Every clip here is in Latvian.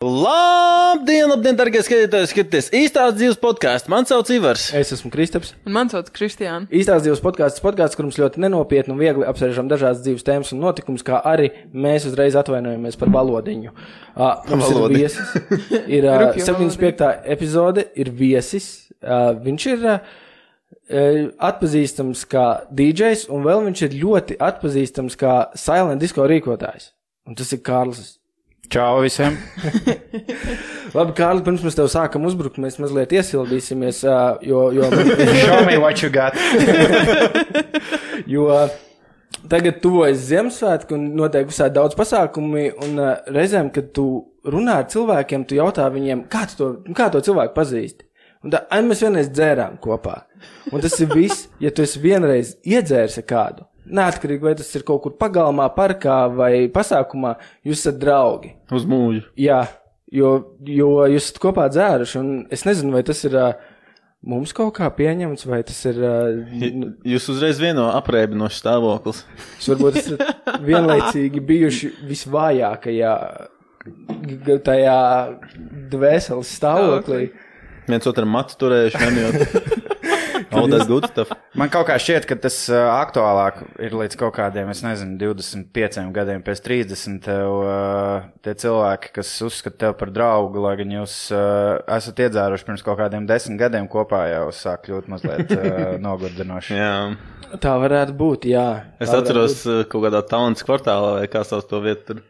Labdien, labdien, darbie skatītāji! Skatieties, īstās dzīves podkāstu. Mani sauc Ivars. Es esmu Kristaps. Un man sauc Kristiāna. Īstās dzīves podkāsts, podkāsts, kur mums ļoti nenopietni un viegli apspriežam dažādas dzīves tēmas un notikumus, kā arī mēs uzreiz atvainojamies par valodiņu. Uh, mums Valodi. ir viesis, ir uh, Rupju 75. epizode, ir viesis. Uh, viņš ir uh, atpazīstams kā DJs, un vēl viņš ir ļoti atpazīstams kā silent disco rīkotājs. Un tas ir Kārlis. Čau visiem! Labi, Kārli, pirms mēs tev sākam uzbrukt, mēs mazliet iesildīsimies, jo, jo, Show me what you got! jo tagad tuvojas Ziemassvētku un notiek visādi daudz pasākumi, un reizēm, kad tu runā ar cilvēkiem, tu jautā viņiem, kā tu to, kā to cilvēku pazīsti. Un tā, ai, mēs vienreiz dzērām kopā. Un tas ir viss, ja tu esi vienreiz iedzēris kādu. Neatkarīgi, vai tas ir kaut kur pagalmā, parkā vai pasākumā, jūs esat draugi. Uz mūžu. Jā, jo, jo jūs esat kopā dzēruši, un es nezinu, vai tas ir mums kaut kā pieņemts, vai tas ir. nu, Jūs uzreiz vieno aprēķinošu stāvoklis. Jūs varbūt esat vienlaicīgi bijuši visvājākajā tajā dvēseles stāvoklī. Viens otram matu turējuši, nemjot. Audēs good stuff. Man kaut kā šķiet, ka tas uh, aktuālāk ir līdz kaut kādiem, es nezinu, 25 gadiem pēc 30. Tev, uh, tie cilvēki, kas uzskata tevi par draugu, lai gan jūs uh, esat iedzēruši pirms kaut kādiem desmit gadiem kopā, jau sāk kļūt mazliet nogurdinoši. Jā. Tā varētu būt, jā. Es atceros uh, kaut kādā taunas kvartālā, vai kā sauc to vietu. Tur.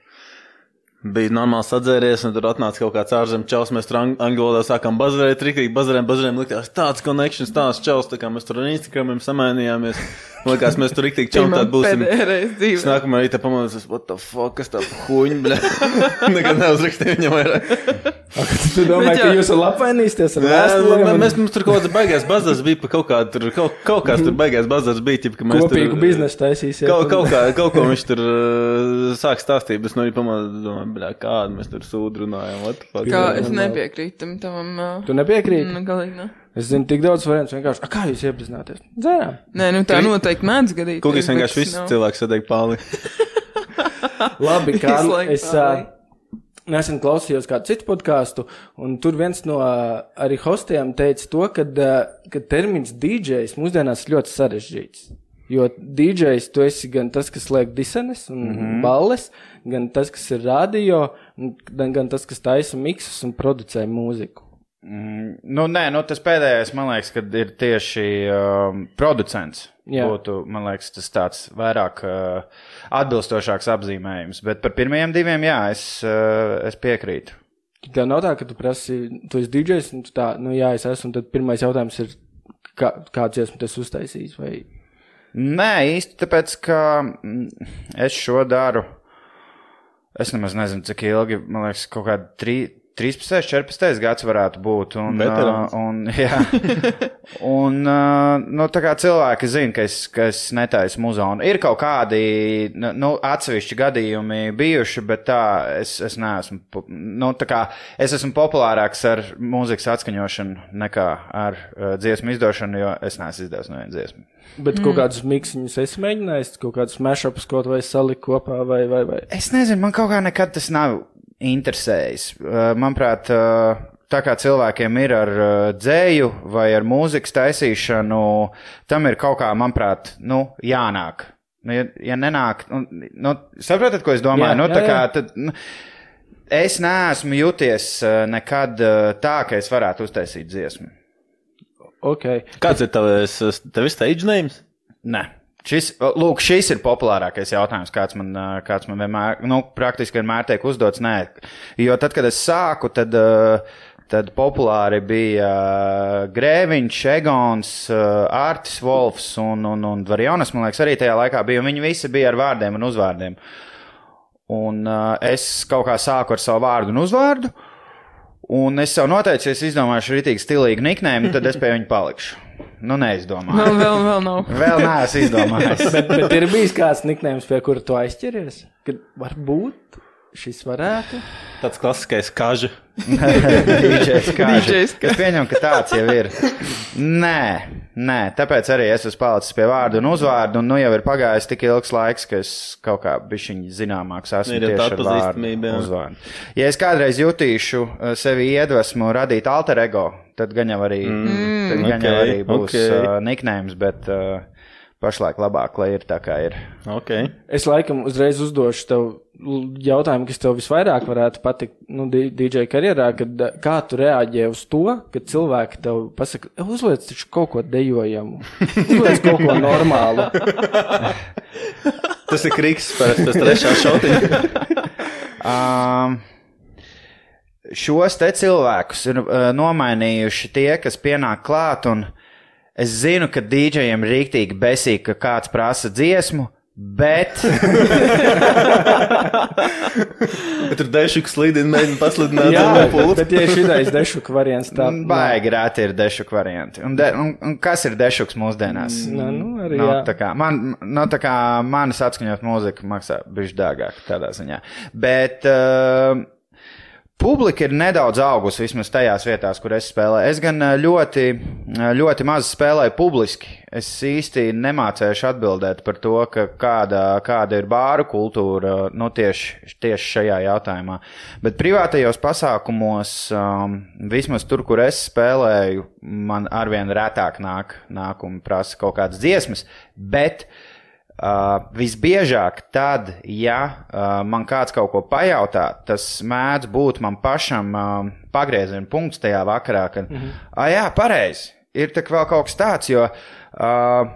Bija normāli sadzēries, un tur atnāca kaut kāds ārzemju čels. Mēs tur ang angļu valodā sākām bazarēt, trikīgi bazarējām, bazarējām. Likās tāds connections, tāds čels, tā kā mēs tur ar Instagramiem samainījāmies. Likās, mēs tur rīktīgi čau, tad būsim. Es nākamā rītā pamanīju, what the fuck, kas tā huņa, bļa. Nekad neuzrakstīju viņam vairāk. Tu domā, ka jūs esat apvainīsties ar Jā, vēstulēm mēs, mums tur kaut kāds baigās bazars bija kaut kādu, tur kaut, kaut kāds tur baigās bazars bija, ķip, ka mēs kopīgu tur, biznesu taisīsiet? Kaut, kaut, kā, kaut ko viņš tur uh, sāk stāstīt, bet arī pamanīju, domāju, bļā, kādu mēs tur sūdu runājam. what the fuck. Kā es nepiekrītu tam tavam. ā, Tu nepiekrīti? Nu, galīgi ne. Es zinu, tik daudz variantu vienkārši. A, kā jūs iepazināties? Dzērām. Nē, nu tā noteikti mēdz gadīt. Kaut kas vienkārši viss cilvēks sadeg pāli. Labi, Visu es uh, nesen klausījos kādu citu podkāstu, un tur viens no uh, arī hostiem teica to, ka, uh, ka termins DJs mūsdienās ir ļoti sarežģīts. Jo DJs tu esi gan tas, kas liek disenes un mm -hmm. balles, gan tas, kas ir radio, gan, gan tas, kas taisa miksus un producē mūziku. Mm, nu, nē, nu, tas pēdējais, man liekas, kad ir tieši um, producents. Jā. Būtu, man liekas, tas tāds vairāk uh, atbilstošāks apzīmējums. Bet par pirmajiem diviem, jā, es, uh, es piekrītu. Tā nav tā, ka tu prasi, tu esi DJs, un tu tā, nu jā, es esmu, un tad pirmais jautājums ir, kā, kāds esmu tas uztaisījis, vai Nē, īsti tāpēc, ka mm, es šo daru. Es nemaz nezinu, cik ilgi, man liekas, kaut kādi trī- 13, 14 gads varētu būt. Un, Veterāns. uh, un, jā, un uh, nu, tā kā cilvēki zina, ka es, ka es netaisu muzonu. Ir kaut kādi nu, nu, atsevišķi gadījumi bijuši, bet tā es, es neesmu. Nu, tā kā es esmu populārāks ar mūzikas atskaņošanu nekā ar uh, dziesmu izdošanu, jo es neesmu izdevis nevienu dziesmu. Bet mm. kaut kādus miksiņus es mēģināju, kaut kādus mashups kaut vai salikt kopā, vai, vai, vai. Es nezinu, man kaut kā nekad tas nav interesējis. Uh, Manuprāt, uh, tā kā cilvēkiem ir ar uh, dzēju vai ar mūzikas taisīšanu, tam ir kaut kā, manuprāt, nu, jānāk. Nu, ja, ja nenāk, nu, nu, saprotat, ko es domāju? Jā, nu, tā jā, kā, jā. tad, nu, es neesmu jūties uh, nekad tā, ka es varētu uztaisīt dziesmu. Okay. Kāds ir tavs, tev stage names? Nē. Šis, lūk, šis ir populārākais jautājums, kāds man, kāds man vienmēr, nu, praktiski vienmēr tiek uzdots. Nē, jo tad, kad es sāku, tad, tad populāri bija Grēviņš, Egons, Artis Wolfs un, un, un Varjonas, man liekas, arī tajā laikā bija, un viņi visi bija ar vārdiem un uzvārdiem. Un es kaut kā sāku ar savu vārdu un uzvārdu, un es sev noteicu, ja es izdomāšu rītīgi stilīgu niknēmu, tad es pie viņa palikšu. Nu, neizdomāju. Vēl, vēl, vēl nav. Vēl neesmu izdomājis. bet, bet ir bijis kāds niknējums, pie kura tu aizķeries? Kad varbūt. šis varētu. Tāds klasiskais kaža. DJs kāža, DJs. kas pieņem, ka tāds jau ir. Nē, nē, tāpēc arī es esmu palicis pie vārdu un uzvārdu, un nu jau ir pagājis tik ilgs laiks, ka es kaut kā bišķiņi zināmāks esmu Ir tieši tā ar vārdu jā. uzvārdu. Ja es kādreiz jutīšu uh, sevi iedvesmu radīt alter ego, tad gan jau arī, mm, tad gan jau ok, arī būs ok. uh, niknējums, bet uh, pašlaik labāk, lai ir tā kā ir. Okay. Es laikam uzreiz uzdošu tev jautājumu, kas tev visvairāk varētu patikt nu, DJ karjerā, kad eh, kā tu reaģē uz to, kad cilvēki tev pasaka, "E, uzliec taču kaut ko dejojamu, uzliec kaut ko normālu. Tas ir kriks pēc trešā šautiņa. Um, šos te cilvēkus ir uh, nomainījuši tie, kas pienāk klāt, un es zinu, ka dīdžejiem ir rīktīgi besīgi, ka kāds prasa dziesmu, bet Tur dešuks slīdina, mēģina paslidināt. Jā, no pults. bet ja šitais dešuka variants tā. baigi rēti ir dešuku varianti. Un, de, un, un kas ir dešuks mūsdienās? Nā, nu, arī No, jā. tā kā, man, no, tā kā manis atskaņot mūziku maksā bišķi dārgāk tādā ziņā. Bet uh, publika ir nedaudz augusi vismaz tajās vietās, kur es spēlēju. Es gan uh, ļoti, uh, ļoti maz spēlēju publiski. Es īsti nemācēšu atbildēt par to, kāda, kāda ir bāru kultūra nu, tieši, tieši šajā jautājumā. Bet privātajos pasākumos, um, vismaz tur, kur es spēlēju, man arvien retāk nāk, nāk un prasa kaut kādas dziesmas. Bet Uh, visbiežāk, tad, ja uh, man kāds kaut ko pajautā, tas mēdz būt man pašam uh, pagrieziena punkts tajā vakarā, kad, mm -hmm. ah, jā, pareizi, ir tā vēl kaut kas tāds, jo uh,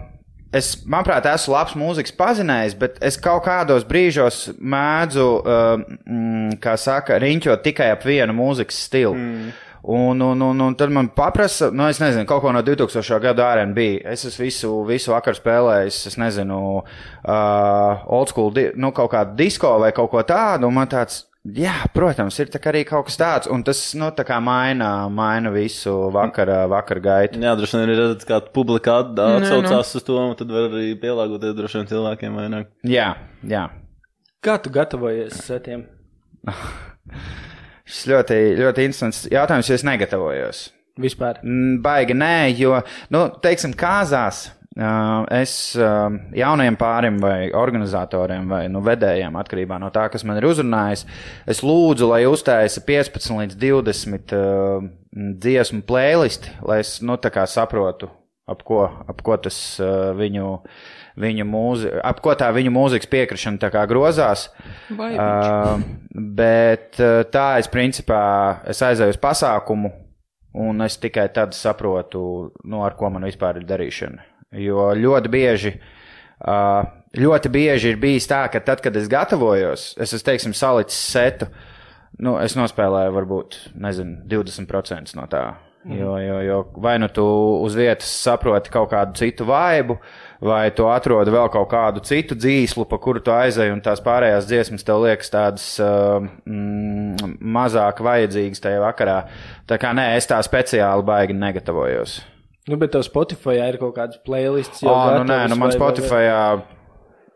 es, manuprāt, esmu labs mūzikas pazinējs, bet es kaut kādos brīžos mēdzu, uh, mm, kā saka, riņķot tikai ap vienu mūzikas stilu. Mm. Un, un, un, un tad man paprasa, nu, es nezinu, kaut ko no 2000. gada RB. Es esmu visu, visu vakaru spēlējis, es nezinu, uh, old school, di nu, kaut kādu disko vai kaut ko tādu. Un man tāds, jā, protams, ir tā arī kaut kas tāds, un tas, nu, tā kā maina, maina visu vakara, vakara gaitu. Jā, droši vien ir redzams, kā publika atsaucās uz to, un tad var arī pielāgoties droši vien cilvēkiem vairāk. Jā, jā. Kā tu gatavojies setiem? Šis ļoti, ļoti interesants jautājums, jo es negatavojos. Vispār. Mm, Baigi nē, jo, nu, teiksim, kāzās. Es jauniem pārim vai organizatoriem vai nu, vedējiem, atkarībā no tā, kas man ir uzrunājis, es lūdzu, lai uztaisa 15 līdz 20 uh, dziesmu playlisti, lai es nu, saprotu, ap ko, ap ko tas viņu, viņu mūzika, ap ko tā viņu mūzikas piekrišana tā kā grozās. Uh, bet tā es principā es aizēju uz pasākumu, un es tikai tad saprotu, nu, ar ko man vispār ir darīšana. Jo ļoti bieži, uh, ļoti bieži ir bijis tā, ka tad, kad es gatavojos, es esmu, teiksim, salicis setu, nu, es nospēlēju varbūt, nezinu, 20% no tā. Jo, jo, jo vai nu tu uz vietas saproti kaut kādu citu vaibu, vai tu atrodi vēl kaut kādu citu dzīslu, pa kuru tu aizēji, un tās pārējās dziesmas tev liekas tādas uh, mm, mazāk vajadzīgas tajā vakarā. Tā kā nē, es tā speciāli baigi negatavojos. Nu, bet tev Spotify ir kaut kādas playlists. O, nu, nē, nu man Spotify,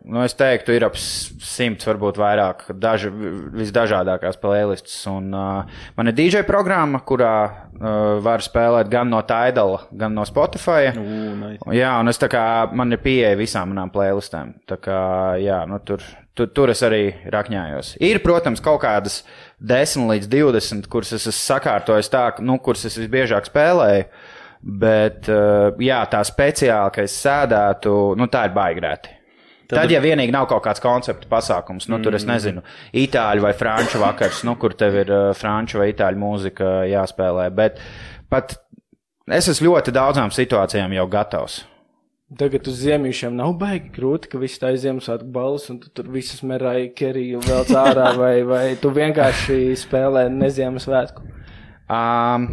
nu, es teiktu, ir ap simts, varbūt vairāk, daži, visdažādākās playlists. Un, uh, man ir DJ programma, kurā uh, var spēlēt gan no Tidala, gan no Spotify. Ū, nice. Jā, un es tā kā man ir pieeja visām manām playlistēm. Tā kā, jā, nu, tur, tur, tur es arī rakņājos. Ir, protams, kaut kādas 10 līdz 20, kuras es esmu sakārtojis tā, nu, kuras es visbiežāk spēlēju. Bet, uh, jā, tā speciāli, ka es sēdētu, nu, tā ir baigrēti. Tad, Tad, ja vienīgi nav kaut kāds konceptu pasākums, nu, tur es nezinu, itāļu vai franču vakars, nu, kur tev ir uh, franču vai itāļu mūzika jāspēlē. Bet pat es esmu ļoti daudzām situācijām jau gatavs. Tagad uz ziemīšiem nav baigi grūti, ka viss tā Ziemassvētku balss, un tu tur visas merāji keriju vēl cārā, vai, vai tu vienkārši spēlē neziemassvētku. Um,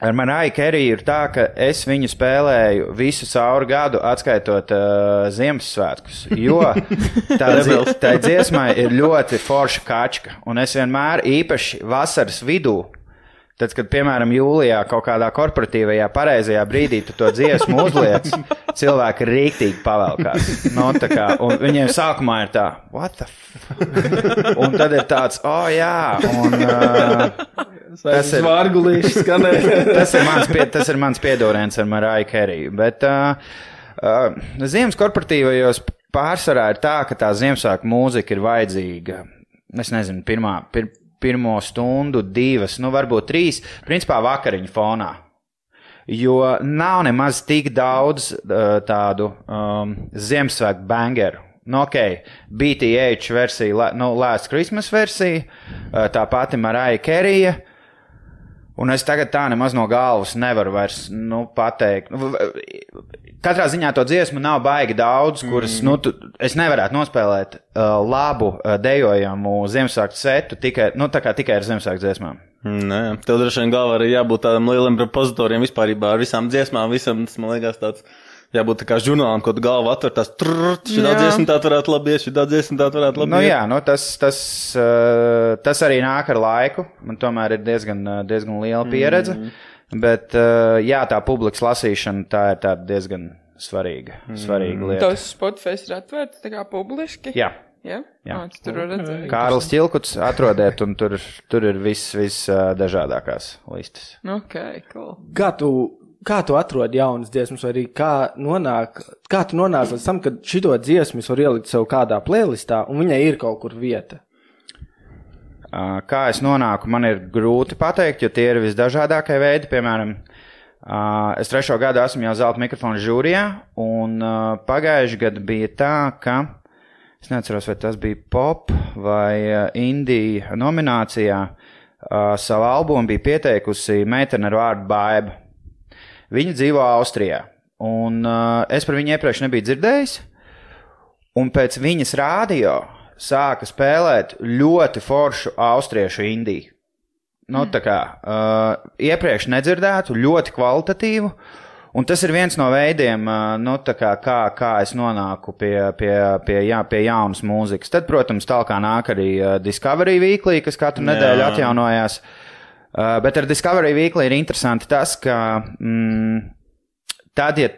ar Mariju Keriju ir tā, ka es viņu spēlēju visu cauri gadu, atskaitot uh, Ziemassvētkus. Jo tā, dzi tā dziesmai ir ļoti forša kačka, un es vienmēr īpaši vasaras vidū. Tad, kad, piemēram, jūlijā kaut kādā korporatīvajā pareizajā brīdī tu to dziesmu uzliec, cilvēki rīktīgi pavelkās. No, tā kā, un viņiem sākumā ir tā, what the f? Un tad ir tāds, oh jā, un uh, Tas ir- vārgulīši skanēt. tas ir mans, pie, tas ir mans piedodiens ar Mariju Keriju. Bet uh, uh, ziemas korporatīvajos pārsvarā ir tā, ka tā Ziemassvētku mūzika ir vajadzīga. Es nezinu, pirmā, pir, pirmo stundu, divas, nu varbūt trīs, principā vakariņu fonā. Jo nav nemaz tik daudz uh, tādu um, Ziemassvētku bangeru. Nu, ok, BTH versija, nu, Last Christmas versija, uh, tā pati Marija Kerija. Un es tagad tā nemaz no galvas nevaru vairs nu, pateikt. Katrā ziņā to dziesmu nav baigi daudz, kuras mm. nu, tu, es nevarētu nospēlēt uh, labu uh, dejojamu Ziemassvētku setu tikai, nu, tikai ar Ziemassvētku dziesmām. Nē, tev droši vien galvā arī jābūt tādam lielam repozitoriem vispār ar visām dziesmām, visam, tas man liekas tāds. Jābūt tā kā žurnālam, ko tu galvā atver, tas trrrt, šī Jā. dziesma tā varētu labi iet, šī dziesma tā varētu labi Nu, iet. jā, nu, tas, tas, uh, tas arī nāk ar laiku. Man tomēr ir diezgan, uh, diezgan liela pieredze. Mm. Bet uh, jā, tā publikas lasīšana tā ir tāda diezgan svarīga, svarīga lieta. Tas Spotify ir atvērts tā kā publiski. Jā. Jā, Jā. jā. tur var redzēt. Kārlis Čilkuts atrodiet, un tur, tur ir viss, viss uh, dažādākās listas. Ok, cool. Kā tu, kā tu atrod jaunas dziesmas, vai arī kā, nonāk, kā tu nonāc līdz tam, ka šito dziesmu es varu ielikt sev kādā playlistā, un viņai ir kaut kur vieta? Kā es nonāku, man ir grūti pateikt, jo tie ir visdažādākie veidi. Piemēram, es trešo gadu esmu jau zelta mikrofona žūrijā, un pagājuši gadu bija tā, ka es neatceros, vai tas bija pop vai indija nominācijā. Savu albumu bija pieteikusi meitene ar vārdu Baiba. Viņa dzīvo Austrijā, un uh, es par viņu iepriekš nebiju dzirdējis. Un pēc viņas rādio sāka spēlēt ļoti foršu austriešu indiju. Nu, tā kā uh, iepriekš nedzirdētu, ļoti kvalitatīvu. Un tas ir viens no veidiem, uh, nu, kā, kā, kā es nonāku pie, pie, pie, jā, pie jaunas mūzikas. Tad, protams, tālāk nāk arī Discovery Weekly, kas katru Jā. nedēļu atjaunojās. Uh, bet ar Discovery Weekly ir interesanti tas, ka mm, tad, ja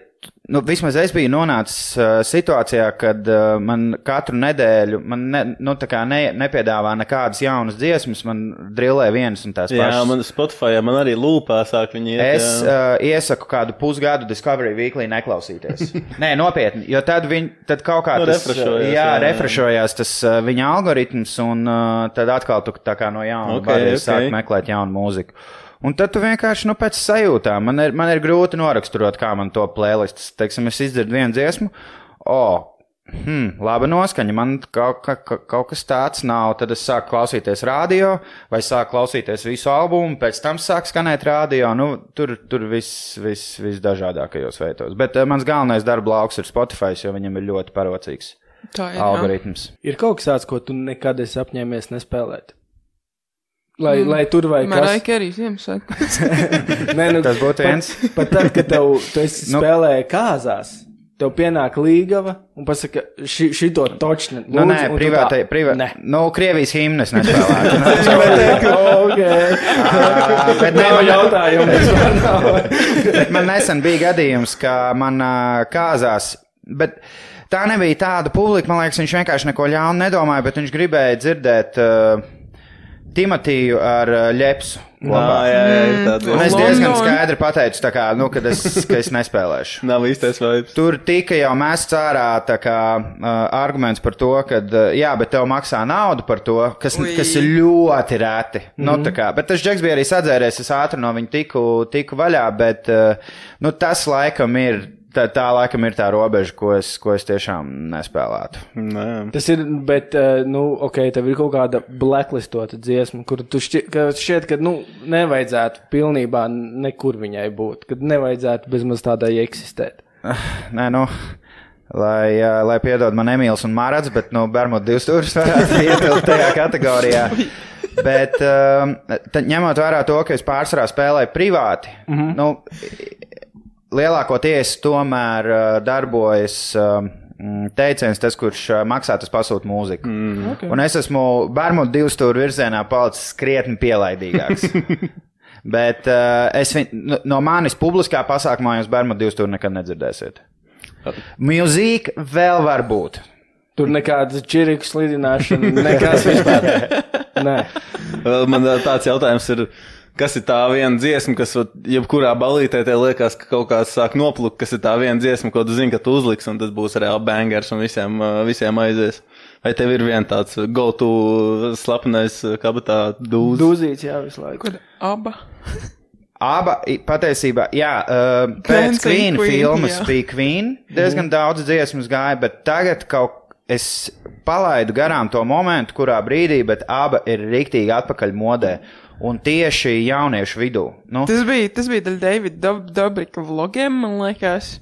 nu, vismaz es biju nonācis uh, situācijā, kad uh, man katru nedēļu man ne, nu, ne, nepiedāvā nekādas jaunas dziesmas, man drillē vienas un tās Jā, pašas. man Spotify, man arī lūpā sāk viņi iet. Es jā. uh, iesaku kādu pusgadu Discovery Weekly neklausīties. Nē, nopietni, jo tad, viņ, tad kaut kā Nu, tas refrešojās, jā, jā, jā. refrešojās tas uh, viņa algoritms, un uh, tad atkal tu tā kā no jauna Ok, okay, ok. sāk meklēt jaunu mūziku. Un tad tu vienkārši nu, pēc sajūtām, man ir, man ir grūti noraksturot, kā man to playlists. Teiksim, es izdzirdu vienu dziesmu, o, hmm, laba noskaņa, man kaut, ka, ka, kaut kas tāds nav. Tad es sāku klausīties radio, vai sāku klausīties visu albumu, pēc tam sāku skanēt radio. Nu, tur tur viss vis, vis dažādākajos veidos. Bet uh, mans galvenais darba lauks ir Spotify, jo viņam ir ļoti parocīgs Tā ir. jā. algoritms. Ir kaut kas tāds, ko tu nekad esi apņēmies nespēlēt. Lai, mm. lai tur vai Marai kas Kerry Ziemassvētku. Nē, nu, Tas būtu viens. Pat, pat tad, kad tev, tu esi Nu. spēlēji kāzās, tev pienāk līgava un pasaka, ši, šito točni. Nu, nē, privātai, privātai. Nē. Nu, Krievijas himnas nespēlētu. ok. Ā, bet ne, Nav man, jautājumu. vispār nav. bet man nesen bija gadījums, ka man ā, kāzās, bet tā nebija tāda publika, man liekas, viņš vienkārši neko ļaunu nedomāja, bet viņš gribēja dzirdēt uh, Timotiju ar uh, Ļepsu. Nā, jā, jā, ir tāda. Un es diezgan skaidri pateicu, tā kā, nu, kad es, ka es nespēlēšu. Nav īstais vibes. Tur tika jau mests ārā kā, uh, arguments par to, ka, uh, jā, bet tev maksā naudu par to, kas, Ui. kas ir ļoti reti. Mm -hmm. nu, kā, bet tas džeks bija arī sadzēries, es ātri no viņa tiku, tiku vaļā, bet uh, nu, tas laikam ir. Tā, tā laikam ir tā robeža, ko es, ko es tiešām nespēlētu. Nē. Tas ir, bet, eh, nu, ok, tev ir kaut kāda blacklistota dziesma, kur tu šķiet, ka, šķiet, ka, nu, nevajadzētu pilnībā nekur viņai būt, kad nevajadzētu bezmaz tādai eksistēt. Nē, nu, lai, ā, lai piedod man Emīls un Mārats, bet, nu, Bermuda divas stūris varētu ietilpt tajā kategorijā. Bet, tad, ņemot vērā to, ka es pārsvarā spēlēju privāti, mm -hmm. nu, lielākoties tomēr uh, darbojas um, teiciens, tas, kurš uh, maksā, tas pasūta mūziku. Mm. Okay. Un es esmu Bermuda divu stūru virzienā palicis krietni pielaidīgāks. Bet uh, es viņ, no- no manis publiskā pasākumā jūs Bermudus tur nekad nedzirdēsiet. Mūzika vēl var būt. Tur nekāda čiriku slidināšana, nekas vispār. Nē. Vēl Man ā, tāds jautājums ir, kas ir tā viena dziesma, kas jebkurā balītē te liekas, ka kaut kāds sāk noplukt, kas ir tā viena dziesma, ko tu zini, ka tu uzliks, un tas būs reāli bangers un visiem, visiem aizies. Vai tev ir viens tāds go-to slapenais ā, kabatā dūz? Dūzīts, jā, visu laiku. Kur aba? Aba patiesībā, jā, uh, pēc Dancing Queen, Queen, filmas jā. bija Queen. Diezgan daudz dziesmas gāja, bet tagad kaut es palaidu garām to momentu, kurā brīdī, bet aba ir rīktīgi atpakaļ modē. Un tieši jauniešu vidū. Nu, Tas bija, tas bija daļa Davida Dob Dobrika vlogiem, man liekas.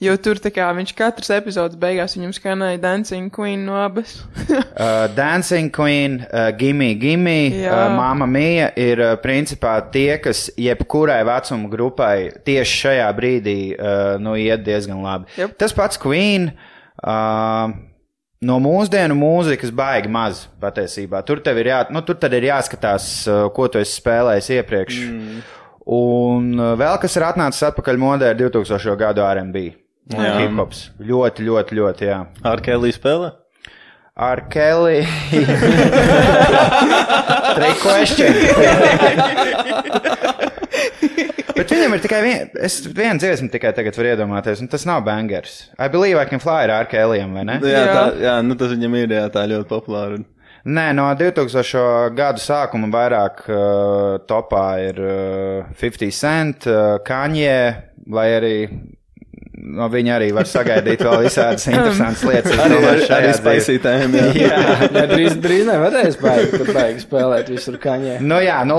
Jo tur kā viņš katrs epizodes beigās viņam skanēja Dancing Queen no abas. Uh, Dancing Queen, uh, Gimme, Gimme, Jā. uh, Mama Mija ir uh, principā tie, kas jebkurai vecuma grupai tieši šajā brīdī uh, nu, iet diezgan labi. Jep. Tas pats Queen. Uh, No mūsdienu mūzikas baigi maz patiesībā. Tur tev ir, jā, nu, tur tad ir jāskatās, uh, ko tu esi spēlējis iepriekš. Mm. Un uh, vēl kas ir atnācis atpakaļ modē, ir 2000. gadu RB. Jā. Hip hops. Ļoti, ļoti, ļoti, jā. Ar Kelly spēlē? Ar Kelly. Three question. Bet viņam ir tikai viena, es vienu dziesmu tikai tagad varu iedomāties, un tas nav bangers. I believe I can fly ar. Kellyam, vai ne? Jā, Jā. tā, jā, nu tas viņam ir, jā, tā ļoti populāra. Nē, no 2000. gadu sākuma vairāk uh, topā ir uh, 50 Cent, uh, Kanye, vai arī no viņa arī var sagaidīt vēl visādas interesantas lietas. Arī, domāju, arī, spaisītājiem, jā. Jā. Jā, drīz, drīz nevarēs baigi, tur baigi spēlēt visur kaņē. Nu, jā, nu,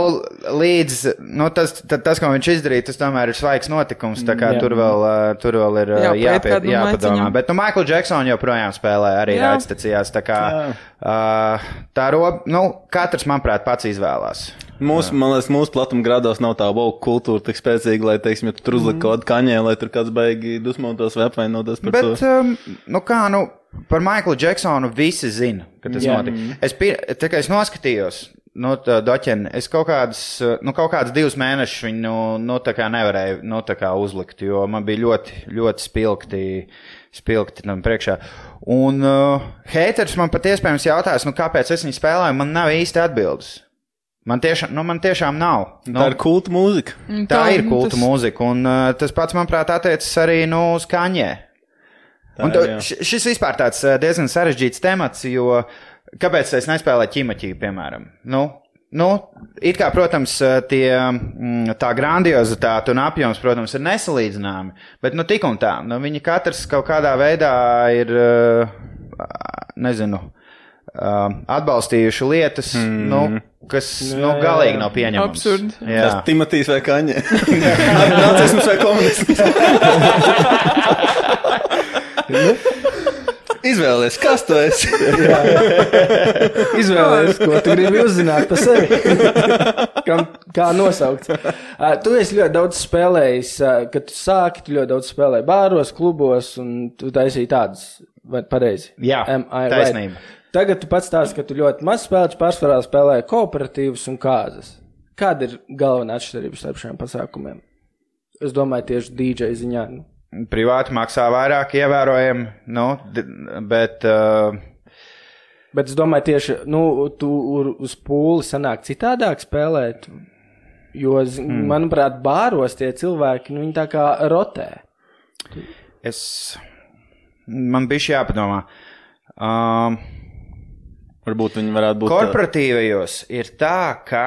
līdz nu, tas, ta- tas, ko viņš izdarīja, tas tomēr ir svaigs notikums. Tā kā Jā. tur vēl, tur vēl ir ā, Jāpaiet jāpie, kādam jāpadomā. Bet, nu, Michael Jackson joprojām spēlē arī Jā. raidstacijās. Tā kā uh, tā roba, nu, katrs, manuprāt, pats izvēlās. Mūsu, man liekas, mūsu platuma grādos nav tā woke kultūra tik spēcīga, lai, teiksim, ja tu tur uzliek kaut kādu kaņē, lai tur kāds baigi dusmotos vai apvainotos par Bet, to. um, nu, kā, nu, par Michaelu Jacksonu visi zina, ka tas Jā. notika. Es, pir, tā kā es noskatījos. Nu, tā doķeni, es kaut kādus, nu, kaut kādus divus mēnešus viņu, nu, nu, tā kā nevarēju, nu, tā kā uzlikt, jo man bija ļoti, ļoti spilgti, spilgti tam priekšā. Un uh, haters man pat iespējams jautās, nu, kāpēc es viņu spēlēju, man nav īsti atbildes. Man tiešām, nu, man tiešām nav. Nu, Tā ir kulta mūzika. Un Tā ir kulta tas- mūzika, un uh, tas pats, manuprāt, attiecas arī nu, uz kaņē. Tā Un jā. šis vispār tāds uh, diezgan sarežģīts temats, jo kāpēc es nespēlēju ķīmaķī, piemēram? Nu, nu, it kā, protams, uh, tie, mm, tā grandiozitāte un apjoms, protams, ir nesalīdzināmi, bet nu tik un tā, nu, viņi katrs kaut kādā veidā ir, uh, nezinu, uh, atbalstījuši lietas, mm. nu, kas nu, galīgi nav pieņemams. Absurdi. Jā. Tas Timotīs vai Kaņē. Nacisms vai komunisms. Izvēlies, kas tu esi? Izvēlējies, ko tu gribi uzzināt par sevi. Kam, kā nosaukt? Uh, tu esi ļoti daudz spēlējis, uh, kad tu sāki, tu ļoti daudz spēlēji bāros, klubos, un tu taisīji tādas, vai pareizi? Jā, I right? taisnība. Tagad tu pats stāsti, ka tu ļoti maz spēlēji, pārsvarā spēlēji kooperatīvus un kāzas. Kāda ir galvenā atšķirība starp šiem pasākumiem? Es domāju, tieši DJ ziņā. Nu, Privāti maksā vairāk, ievērojami, nu, bet uh, Bet es domāju, tieši nu, tu uz pūli sanāk citādāk spēlēt. Jo, mm. manuprāt, bāros tie cilvēki, nu, viņi tā kā rotē. es. Man bija šī jāpadomā. Um, Varbūt viņi varētu būt. korporatīvajos ir tā, ka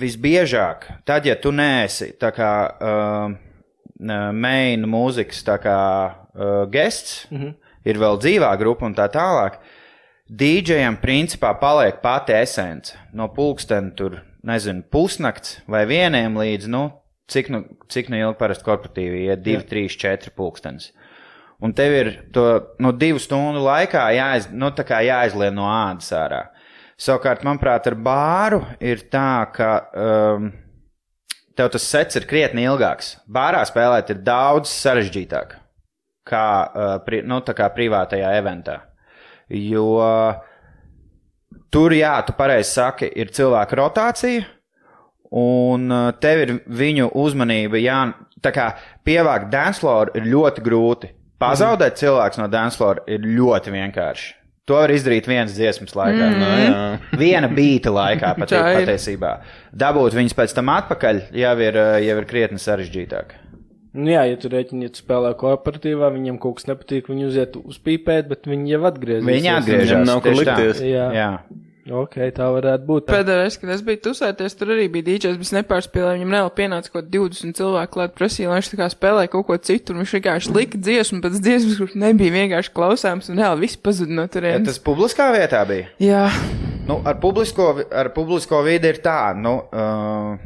visbiežāk, tad, ja tu neesi tā kā uh, main mūzikas kā uh, gests, mm -hmm. ir vēl dzīvā grupa un tā tālāk, DJam principā paliek pati esence. No pulksten tur, nezinu, pusnakts vai vieniem līdz, nu, cik nu, cik nu ilgi parasti korporatīvi iet, divi, trīs, četri pulkstenis. Un tev ir to no divu stundu laikā jāiz, nu, jāizlien no ādas ārā. Savukārt, manuprāt, ar bāru ir tā, ka um, tev tas sets ir krietni ilgāks. Bārā spēlēt ir daudz sarežģītāk kā, uh, nu, kā privātajā eventā. Jo tur, jā, tu pareizi saki, ir cilvēku rotācija. un uh, tev ir viņu uzmanība, jā, tā kā pievākt dancefloor ir ļoti grūti. Pazaudēt mm. cilvēks no dancefloor ir ļoti vienkārši. To var izdarīt vienas dziesmas laikā. Mm. Nu, jā. Viena beita laikā pat, patiesībā. Dabūt viņus pēc tam atpakaļ jau ir, uh, jau ir krietni sarežģītāk. Nu, jā, ja tu rēķini, ja tu spēlē kooperatīvā, viņiem kaut kas nepatīk, viņi uziet uz pīpēt, bet viņi jau atgriezīsies. Viņi atgriežas. Viņam nav kur likties. Jā. Jā. Ok, tā varētu būt. Tā. Pēdējā reizē, kad es biju tusēties, tur arī bija dīdžers, bet es nepārspēlēju. Viņam reāli pienāca kaut 20 cilvēku klāt prasīja, lai viņš tā kā spēlēja kaut ko citu, un viņš vienkārši lika dziesmu pēc dziesmas, kurš nebija vienkārši klausāms, un reāli viss pazuda no Ja turienes. tas publiskā vietā bija. Jā, Nu, ar, publisko, ar publisko vidi ir tā, nu, uh,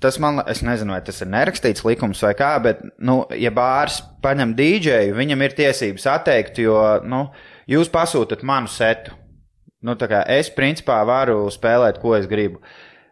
tas man, es nezinu, vai tas ir nerakstīts likums vai kā, bet, nu, ja bārs paņem dīdžeju, viņam ir tiesības atteikt, jo, nu, jūs pasūtat manu setu. Nu, es, principā, varu spēlēt, ko es gribu.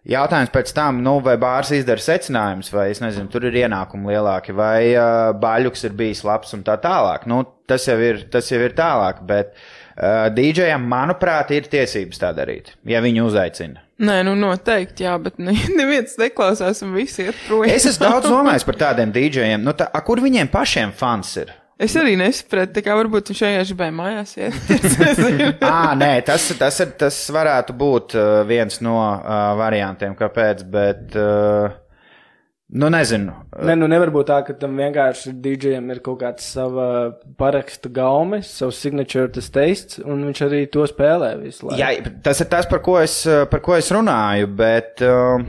Jautājums pēc tam, nu, vai bārs izdara secinājumus, vai, es nezinu, tur ir ienākumi lielāki, vai uh, baļuks ir bijis labs un tā tālāk. Nu, tas jau ir, tas jau ir tālāk, bet uh, dīdžejam, manuprāt, ir tiesības tā darīt, ja viņu uzaicina. nē, nu noteikti, jā, bet ne, neviens neklausās, un visi iet projām. Es esmu daudz domājis par tādiem dīdžejiem, nu, tā, a, kur viņiem pašiem fans ir? Es arī nesapratu, tā kā varbūt viņš vienkārši gribēja mājās iet. À, nē, tas, tas, ir, tas varētu būt viens no uh, variantiem, kāpēc, bet, uh, nu, nezinu. Ne, nu nevar būt tā, ka tam vienkārši DJam ir kaut kāds sava paraksta gaumes, savs signature teists, un viņš arī to spēlē visu laiku. Jā, tas ir tas, par ko es, par ko es runāju, bet. Uh,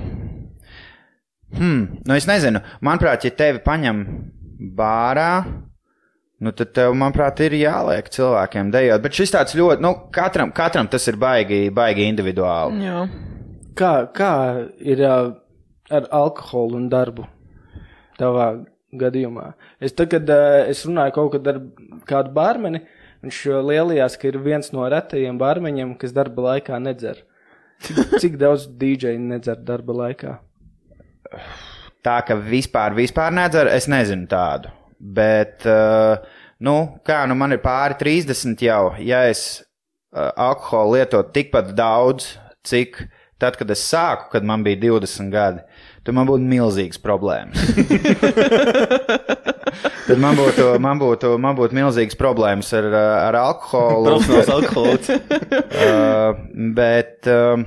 hmm, nu, es nezinu. Manuprāt, ja tevi paņem bārā. Nu, tad, tev, manuprāt, ir jāliek cilvēkiem dejot. Bet šis tāds ļoti, nu, katram, katram tas ir baigi, baigi individuāli. jā. Kā, kā ir ar alkoholu un darbu tavā gadījumā? Es tagad, es runāju kaut kad ar kādu bārmeni, viņš lielījās, ka ir viens no retajiem bārmeņiem, kas darba laikā nedzer. Cik, cik daudz dīdžeju nedzer darba laikā? Tā ka vispār, vispār nedzer, es nezinu tādu. Bet, uh, nu, kā nu man ir pāri 30 jau, ja es uh, alkoholu lietotu tikpat daudz, cik tad, kad es sāku, kad man bija 20 gadi, tad man būtu milzīgas problēmas. tad man būtu, man būtu, man būtu milzīgas problēmas ar, uh, ar alkoholu. Profesionāls alkoholiķis. Uh, bet um,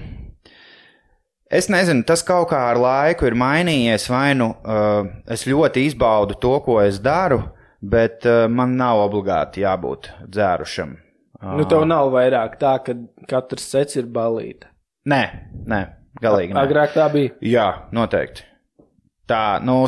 es nezinu, tas kaut kā ar laiku ir mainījies. Vai nu uh, es ļoti izbaudu to, ko es daru, bet uh, man nav obligāti jābūt dzērušam. Uh, Nu, tev nav vairāk tā, ka katrs sets ir balīta. Nē, nē, galīgi. Nē. Agrāk tā bija. Jā, noteikti. Tā, nu,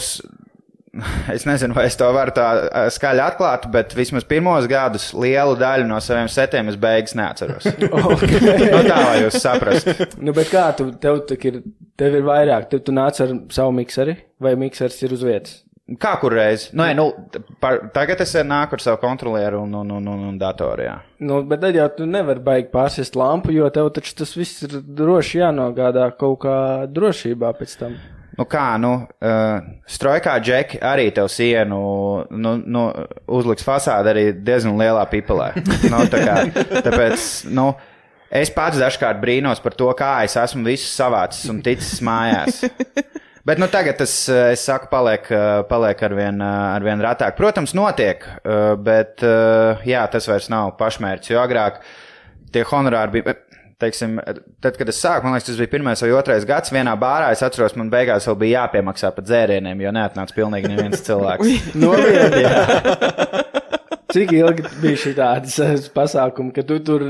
es nezinu, vai es to varu tā skaļi atklāt, bet vismaz pirmos gadus lielu daļu no saviem setiem es beigas neatceros. nu, tā, lai jūs saprastu. Nu, bet kā tu, tev ir, tev ir vairāk, tev tu nāc ar savu mikseri, vai miksers ir uz vietas? Kā kur reiz? Nē, nu, par, tagad es nāku ar savu kontrolieru un, un, un, un, un datoru. Jā. Nu, bet tad jau tu nevari baigi pārsist lampu, jo tev taču tas viss ir droši jānogādā kaut kā drošībā pēc tam. Nu, kā, nu, uh, strojkā džeki arī tev sienu nu, nu, uzliks fasādi arī diezgan lielā pipelē. nu, tā kā, tāpēc, nu, es pats dažkārt brīnos par to, kā es esmu visu savācis un ticis mājās. Bet nu, tagad tas, eh, es saku, paliek, eh, paliek arvien, eh, arvien ratāk. Protams, notiek, eh, bet eh, jā, tas vairs nav pašmērķis, jo agrāk tie honorāri bija. Teiksim, tad, kad es sāku, man liekas, tas bija pirmais vai otrais gads. Vienā bārā es atceros, man beigās vēl bija jāpiemaksā par dzērieniem, jo neatnāca pilnīgi neviens cilvēks. Novietni. Cik ilgi bija šī tādas pasākumi, ka tu tur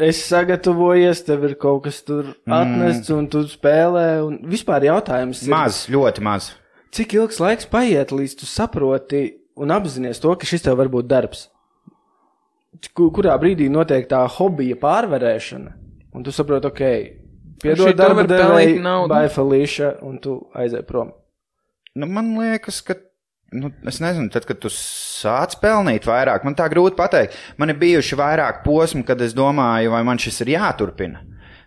esi sagatavojies, tev ir kaut kas tur atnests un tu spēlē, un vispār jautājums ir, Maz, ļoti maz. cik ilgs laiks paiet, līdz tu saproti un apzinājies to, ka šis tev var būt darbs. Ku- Kurā brīdī notiek tā hobija pārvarēšana, un tu saproti, ok, piedod darba devēju, naudu. baifalīša, un tu aizēj prom. Nu, man liekas, ka. Nu, es nezinu, tad, kad tu sāc pelnīt vairāk, man tā grūti pateikt. Man ir bijuši vairāk posmi, kad es domāju, vai man šis ir jāturpina.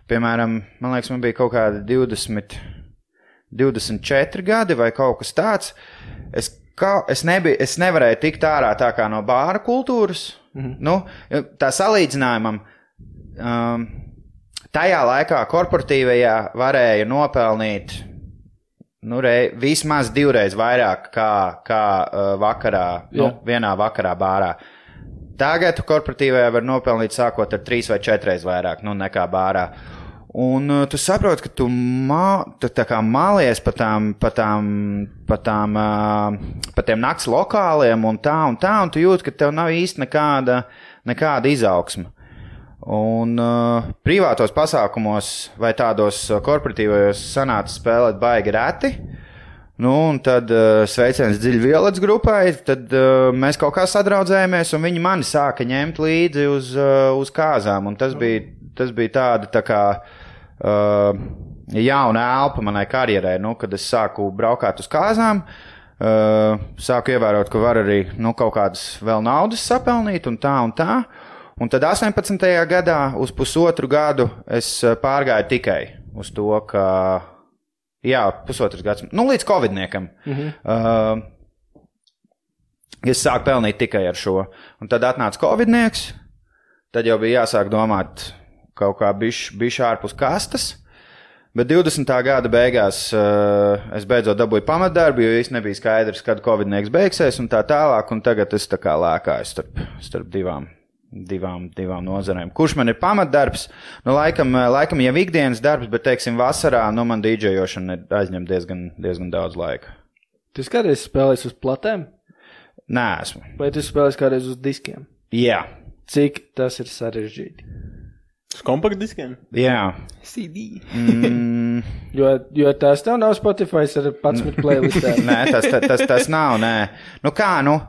Piemēram, man liekas, man bija kaut kādi 20, 24 gadi vai kaut kas tāds. Es, kā, es, nebiju, es nevarēju tikt ārā tā kā no bāra kultūras. Mhm. Nu, tā salīdzinājumam. Um, tajā laikā korporatīvajā varēja nopelnīt nu, rei, vismaz divreiz vairāk kā, kā uh, vakarā, nu, Jā. vienā vakarā bārā. Tagad korporatīvajā var nopelnīt sākot ar trīs vai četras vairāk nu, nekā bārā. Un uh, tu saproti, ka tu, mā, tu tā kā mālies pa tām, pa tām, pa tām, uh, pa tiem nakts lokāliem un tā un tā, un tu jūti, ka tev nav īsti nekāda, nekāda izaugsma. Un uh, privātos pasākumos vai tādos uh, korporatīvajos sanāca spēlēt baigi reti. Nu, un tad uh, sveiciens dziļi violetas grupai. Tad uh, mēs kaut kā sadraudzējāmies, un viņi mani sāka ņemt līdzi uz, uh, uz kāzām. Un tas bija, tas bija tāda tā kā uh, jauna elpa manai karjerai, nu, kad es sāku braukāt uz kāzām. Uh, sāku ievērot, ka var arī nu, kaut kādas vēl naudas sapelnīt, un tā un tā. Un tad 18. gadā, uz pusotru gadu, es eh, pārgāju tikai uz to, ka, jā, pusotrs gads, nu, līdz covidniekam. -hmm. uh, es sāku pelnīt tikai ar šo. Un tad atnāca covidnieks, tad jau bija jāsāk domāt kaut kā bišķi ārpus kastes. Bet 20. gada beigās uh, es beidzot dabūju pamatdarbu, jo īstenībā nebija skaidrs, kad Covid-19 beigsies un tā tālāk. Un tagad es tā kā lēkāju starp, starp divām divām, divām nozarēm. Kurš man ir pamatdarbs? Nu, laikam, laikam jau ikdienas darbs, bet, teiksim, vasarā nu, man dīdžejošana aizņem diezgan, diezgan daudz laika. Tu kādreiz spēlējis uz platēm, Nē, esmu. vai tu spēlēsi kādreiz uz diskiem? Jā, Cik tas ir sarežģīti? Uz kompaktdiskiem? jā. CD. Mm, Jo, jo tās tev nav Spotify ar 11 playlistēm. nē, tas, tas, tas, tas nav. Nē. Nu, kā, nu,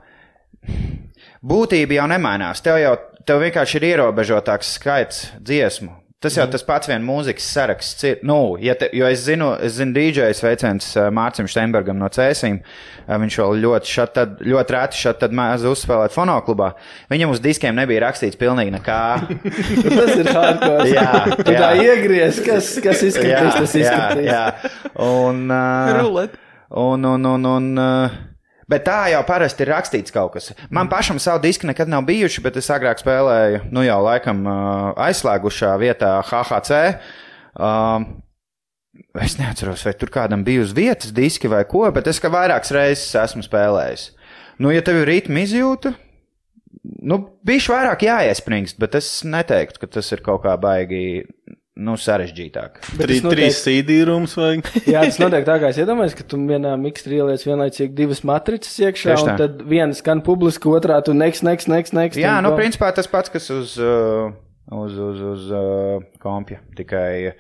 būtība jau nemainās. Tev jau tev vienkārši ir ierobežotāks skaits dziesmu. Tas jau tas pats vien mūzikas saraksts ir. Nu, ja te, jo es zinu, es zinu DJs veicens Mārcim Steinbergam no Cēsīm. Eh, Viņš vēl ļoti, šat, tad, ļoti reti šeit tad maz uzspēlēt fonoklubā. Viņam uz diskiem nebija rakstīts pilnīgi nekā. tas ir hardcore. Jā, Tu tā jā. iegries, kas, kas izskatīs, tas jā, izskatīs. jā. Un, uh, un, un, un, un, uh, bet tā jau parasti ir rakstīts kaut kas. Man pašam savu disku nekad nav bijuši, bet es agrāk spēlēju, nu jau laikam aizslēgušā vietā HHC. Um, Es neatceros, vai tur kādam bija uz vietas diski vai ko, bet es kā vairākas reizes esmu spēlējis. Nu, ja tev ir ritma izjūta, nu, bija vairāk jāiespringst, bet es neteiktu, ka tas ir kaut kā baigi nu, sarežģītāk. Tas notiek- trīs CD rūmus vajag. Jā, tas notiek tā, kā es iedomājos, ka tu vienā mikstrī ieliec vienlaicīgi divas matricas iekšā, un tad viena skan publiski, otrā tu next, next, next, next. Jā, nu, principā tas pats, kas uz, uh, uz, uz, uz uh, kompja. Tikai,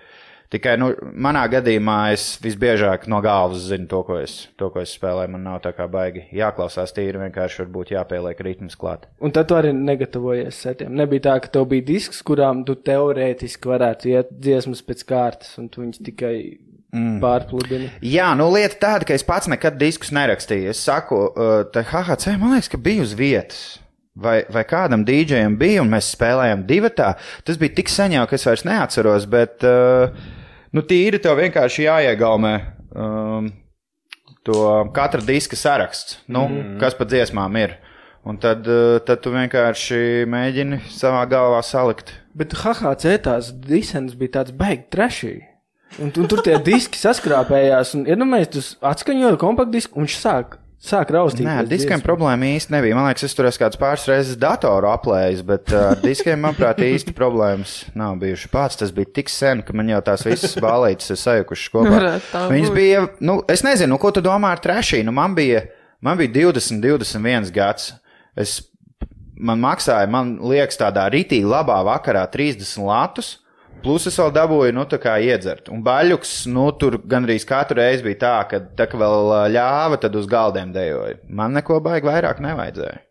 tikai nu, manā gadījumā es visbiežāk no galvas zinu to, ko es, to, ko es spēlēju. Man nav tā kā baigi jāklausās tīri, vienkārši varbūt jāpieliek ritms klāt. Un tad tu arī negatavojies setiem. Nebija tā, ka tev bija disks, kurām tu teorētiski varētu iet dziesmas pēc kārtas, un tu viņus tikai mm. pārpludini. Jā, nu lieta tāda, ka es pats nekad diskus nerakstīju. Es saku, uh, tā HHC man liekas, ka bija uz vietas. Vai, vai kādam dīdžejam bija, un mēs spēlējām divu tā. Tas bija tik sen jau, ka es vairs neatceros, bet uh, nu, tīri tev vienkārši jāiegaumē um, to katra diska saraksts, nu, mm. kas pa dziesmām ir. Un tad, uh, tad tu vienkārši mēģini savā galvā salikt. Bet HHC tās disens bija tāds baigi trešī. Un, un tur tie diski saskrāpējās, un iedomājies, tu atskaņoji kompaktdisku, un viņš sāk, sāk raustīt. Nē, ar diskiem dziesmas. problēma īsti nebija. Man liekas, es tur esmu kāds pāris reizes datoru aplējis, bet uh, ar diskiem, manuprāt, īsti problēmas nav bijušas. Pats tas bija tik sen, ka man jau tās visas balītas ir sajukušas kopā. Viņas bija, nu, es nezinu, nu, ko tu domā ar trešīnu. Nu, man bija, man bija 20, 21 gads. Es, man maksāja, man liekas, tādā rītī labā vakarā 30 latus. Plus es vēl dabūju, nu, tā kā iedzert. Un baļķis, nu, tur gandrīz katru reizi bija tā, ka tā kā vēl ļāva, tad uz galdiem dejoja. Man neko baigi vairāk nevajadzēja.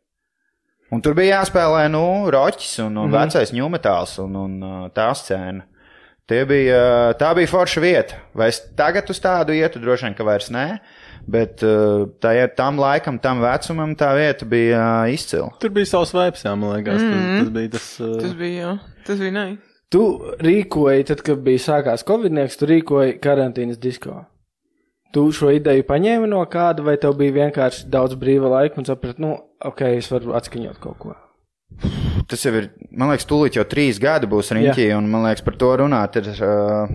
Un tur bija jāspēlē, nu, roķis un, un mm. vecais ņūmetāls un, un tā scēna. Tie bija, tā bija forša vieta. Vai es tagad uz tādu ietu, droši vien, ka vairs nē, bet ā, tā, tam laikam, tam vecumam tā vieta bija izcila. Tur bija savs vibes, jā, man liekas. Mm. Tas, tas bija tas. Uh, Tas bija, jā. Tas bija nē. Tu rīkoji, tad, kad bija sākās Covid-19, tu rīkoji karantīnas disko. Tu šo ideju paņēmi no kāda, vai tev bija vienkārši daudz brīva laika un saprati, nu, ok, es varu atskaņot kaut ko. Tas jau ir, man liekas, tūlīt jau trīs gadi būs riņķī, un man liekas, par to runāt ir uh,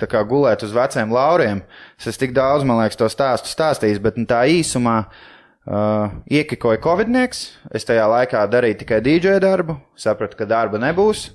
tā kā gulēt uz veciem lauriem. Es esmu tik daudz, man liekas, to stāstu stāstījis, bet nu, tā īsumā uh, iekikoja Covidnieks. Es tajā laikā darīju tikai DJ darbu, sapratu, ka darba nebūs.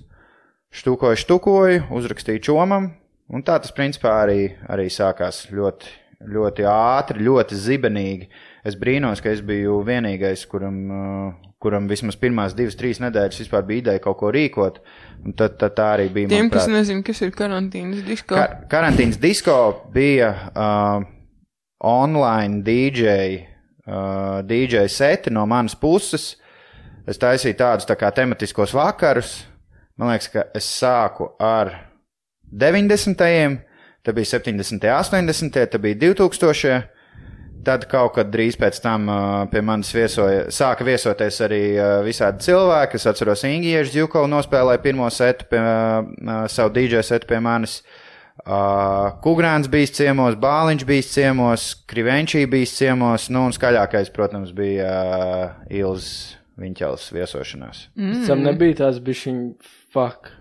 Štukoju, štukoju, uzrakstīju čomam, un tā tas principā arī, arī sākās ļoti, ļoti ātri, ļoti zibenīgi. Es brīnos, ka es biju vienīgais, kuram, uh, kuram vismaz pirmās divas, trīs nedēļas vispār bija ideja kaut ko rīkot. Un tad, tad tā arī bija. Tiem, kas nezina, kas ir karantīnas disko. Kar karantīnas disko bija uh, online DJ, uh, DJ seti no manas puses. Es taisīju tādus tā kā tematiskos vakarus. Man liekas, ka es sāku ar 90. tad bija 70. 80. tad bija 2000. Tad kaut kad drīz pēc tam pie manis viesoja, sāka viesoties arī visādi cilvēki. Es atceros, Ingūns Jukovs nospēlēja pirmo setu, pie, savu DJ setu pie manis. Kugrāns bija ciemos, Bāliņš bija ciemos, Krivenčī bija ciemos, nu un skaļākais, protams, bija uh, Ilz Viņķels viesošanās. Mm. Tam nebija tās bišķiņa fuck.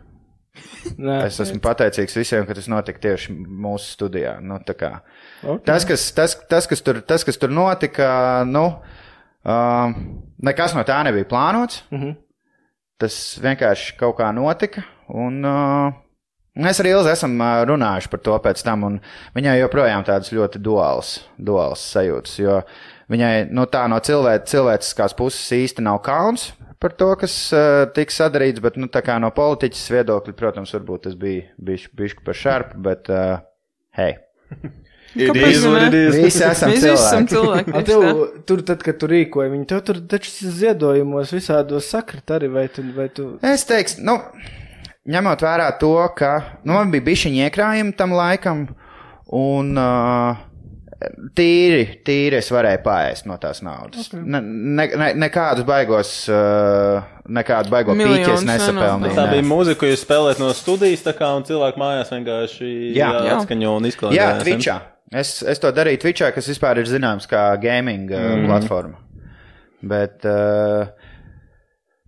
Nē, Es esmu pateicīgs visiem, ka tas notika tieši mūsu studijā. Nu, tā kā. okay. Tas, kas, tas, tas, kas, tur, tas, kas tur notika, nu, uh, nekas no tā nebija plānots. Mm -hmm. Tas vienkārši kaut kā notika. Un, uh, mēs arī Ilzi esam uh, runājuši par to pēc tam. un Viņai joprojām tādas ļoti duālas, duālas sajūtas. Jo viņai nu, tā no cilvē, cilvēciskās puses īsti nav kauns par to, kas uh, tiks sadarīts. Bet nu, no politiķas viedokļa, protams, varbūt tas bija bišķi par šarpu. Bet, uh, hei, it is. visi esam Mēs visi esam cilvēki. cilvēki. A, tieši tev, tur, tad, kad tu rīkoji viņu, tev tur taču ziedojumos visādos sakrit arī, vai tu, vai tu Es teiktu, nu, ņemot vērā to, ka nu, man bija bišķiņa iekrājumi tam laikam, un uh, tīri, tīri es varēju paēst no tās naudas. Okay. Ne, ne, ne, nekādus baigos, nekādu baigo Miljonus pīķis nesapelnīju. Tā nē. bija mūzika, ko jūs spēlējat no studijas, tā kā un cilvēki mājās vienkārši Jā. Jā. atskaņo un izklausās. Jā, Twitchā. Es, es to darīju Twitchā, kas vispār ir zināms kā gaming mm. Mhm. platforma. Bet uh,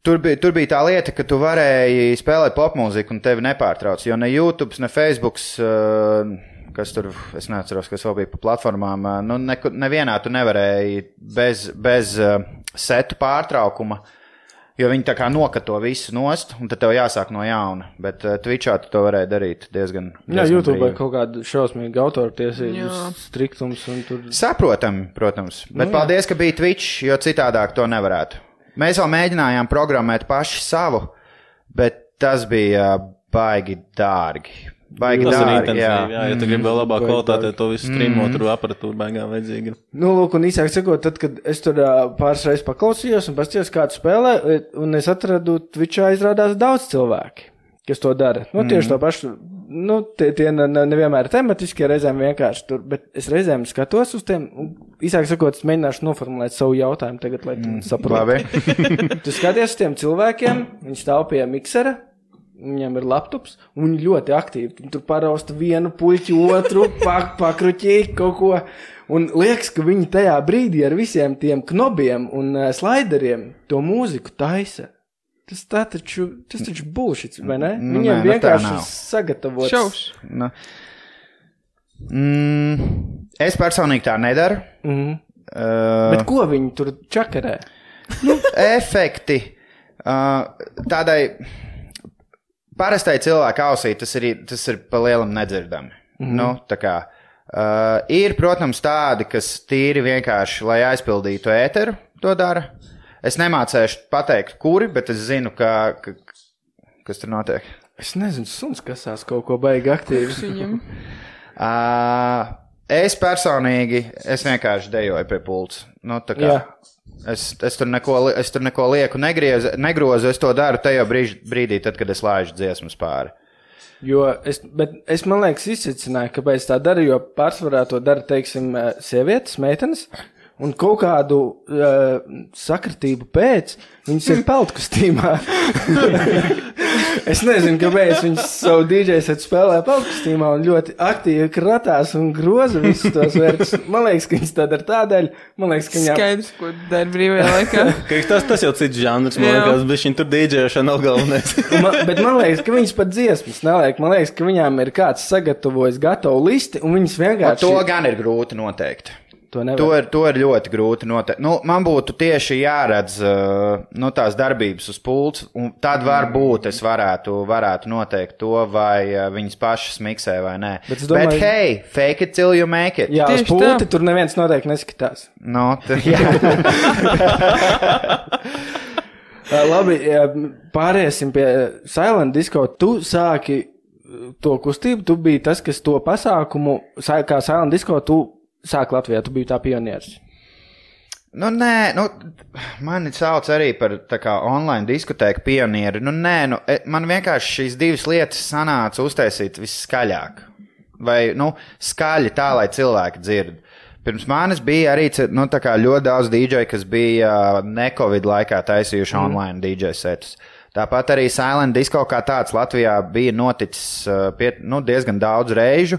tur, bija, tur bija tā lieta, ka tu varēji spēlēt popmūziku un tevi nepārtrauc. Jo ne YouTube, ne Facebook, uh, kas tur, es neatceros, kas vēl bija pa platformām, nu, ne, nevienā tu nevarēji bez, bez uh, setu pārtraukuma. Jo viņi tā kā nokato visu nost, un tad tev jāsāk no jauna. Bet uh, Twitchā tu to varēji darīt diezgan. Jā, diezgan YouTube brīvi. kaut kāda šausmīga autortiesību Jā. striktums un tur. Saprotami, protams. Bet Nu, jā. paldies, ka bija Twitch, jo citādāk to nevarētu. Mēs vēl mēģinājām programmēt paši savu, bet tas bija baigi dārgi. Baigi Tas ir dārgi. intensīvi, jā, Jā. ja tu gribi vēl labāk kvalitātē, to visu streamot, tur aparatūra beigā vajadzīga. Nu, lūk, un īsāk sakot, tad, kad es tur pāris reizes paklausījos un paskatījos, kā tu spēlē, un es atradu Twitchā izrādās daudz cilvēki, kas to dara. Nu, tieši to pašu, nu, tie, tie ne, ne- nevienmēr tematiski, reizēm vienkārši tur, bet es reizēm skatos uz tiem, un īsāk sakot, es mēģināšu noformulēt savu jautājumu tagad, lai tu saprotu. Labi. Tu skaties uz tiem cilvēkiem, viņi stāv pie miksera, viņiem ir laptops, un viņi ļoti aktīvi. Tur parausta vienu puķi, otru, pak, pakruķī kaut ko. Un liekas, ka viņi tajā brīdī ar visiem tiem knobiem un uh, slaideriem to mūziku taisa. Tas tā taču, tas taču bullshit, vai ne? Nu, Viņiem nē, nu vienkārši ir sagatavots. Šaus. Nu. Mm, es personīgi tā nedaru. Mhm. Uh, Bet ko viņi tur čakarē? efekti uh, tādai parastai cilvēka ausī tas ir, tas ir pa lielam nedzirdami. Mm -hmm. nu, tā kā, uh, ir, protams, tādi, kas tīri vienkārši, lai aizpildītu ēteru, to dara. Es nemācēšu pateikt, kuri, bet es zinu, ka, ka, kas tur notiek. Es nezinu, suns kasās kaut ko baigi aktīvi. Viņam. Uh, es personīgi, es vienkārši dejoju pie pults. Nu, es, es, tur neko, es tur neko lieku, negriezu, negrozu. Es to daru tajā brīž, brīdī, tad, kad es laižu dziesmas pāri. Jo es, bet es man liekas, izsicināju, kāpēc tā dara, jo pārsvarā to dara, teiksim, eh, sievietes, meitenes. Un kaut kādu uh, sakritību pēc viņas ir peltkostīmā. es nezinu, kāpēc viņas savu DJ set spēlē peltkostīmā un ļoti aktīvi kratās un groza visus tos vērtus. Man liekas, ka viņas tā dara tādēļ, man liekas, ka viņām. Skaidrs, ko dara brīvajā laikā. Tas, tas jau cits žanrs, man liekas, bet viņa tur dīdžēšana nav galvenais. Man, bet man liekas, ka viņas pat dziesmas neliek. Man liekas, ka viņām ir kāds sagatavojis gatavu listi, un viņas vienkārši to gan ir grūti noteikt. To nevar. To ir, to ir ļoti grūti noteikt. Nu, man būtu tieši jāredz uh, nu, tās darbības uz pults, un tad varbūt es varētu, varētu noteikt to, vai uh, viņas pašas miksē vai nē. Bet domāju- Bet hei, fake it till you make it. Jā, uz Tieši pulti tā. tur neviens noteikti neskatās. Nu, t- jā. Uh, labi, pāriesim pie Silent Disco. Tu sāki to kustību, tu biji tas, kas to pasākumu, kā Silent Disco, tu sāki Latvijā, tu biji tā pionieris. Nu, nē, nu, mani sauc arī par tā kā online diskotēku pionieri. Nu, nē, nu, e, man vienkārši šīs divas lietas sanāca uztaisīt viskaļāk. Vai, nu, skaļi tā, lai cilvēki dzird. Pirms manis bija arī nu, ļoti daudz DJ, kas bija uh, ne-Covid laikā taisījuši mm. online DJ setus. Tāpat arī Silent Disco kā tāds Latvijā bija noticis uh, pie, nu, diezgan daudz reižu.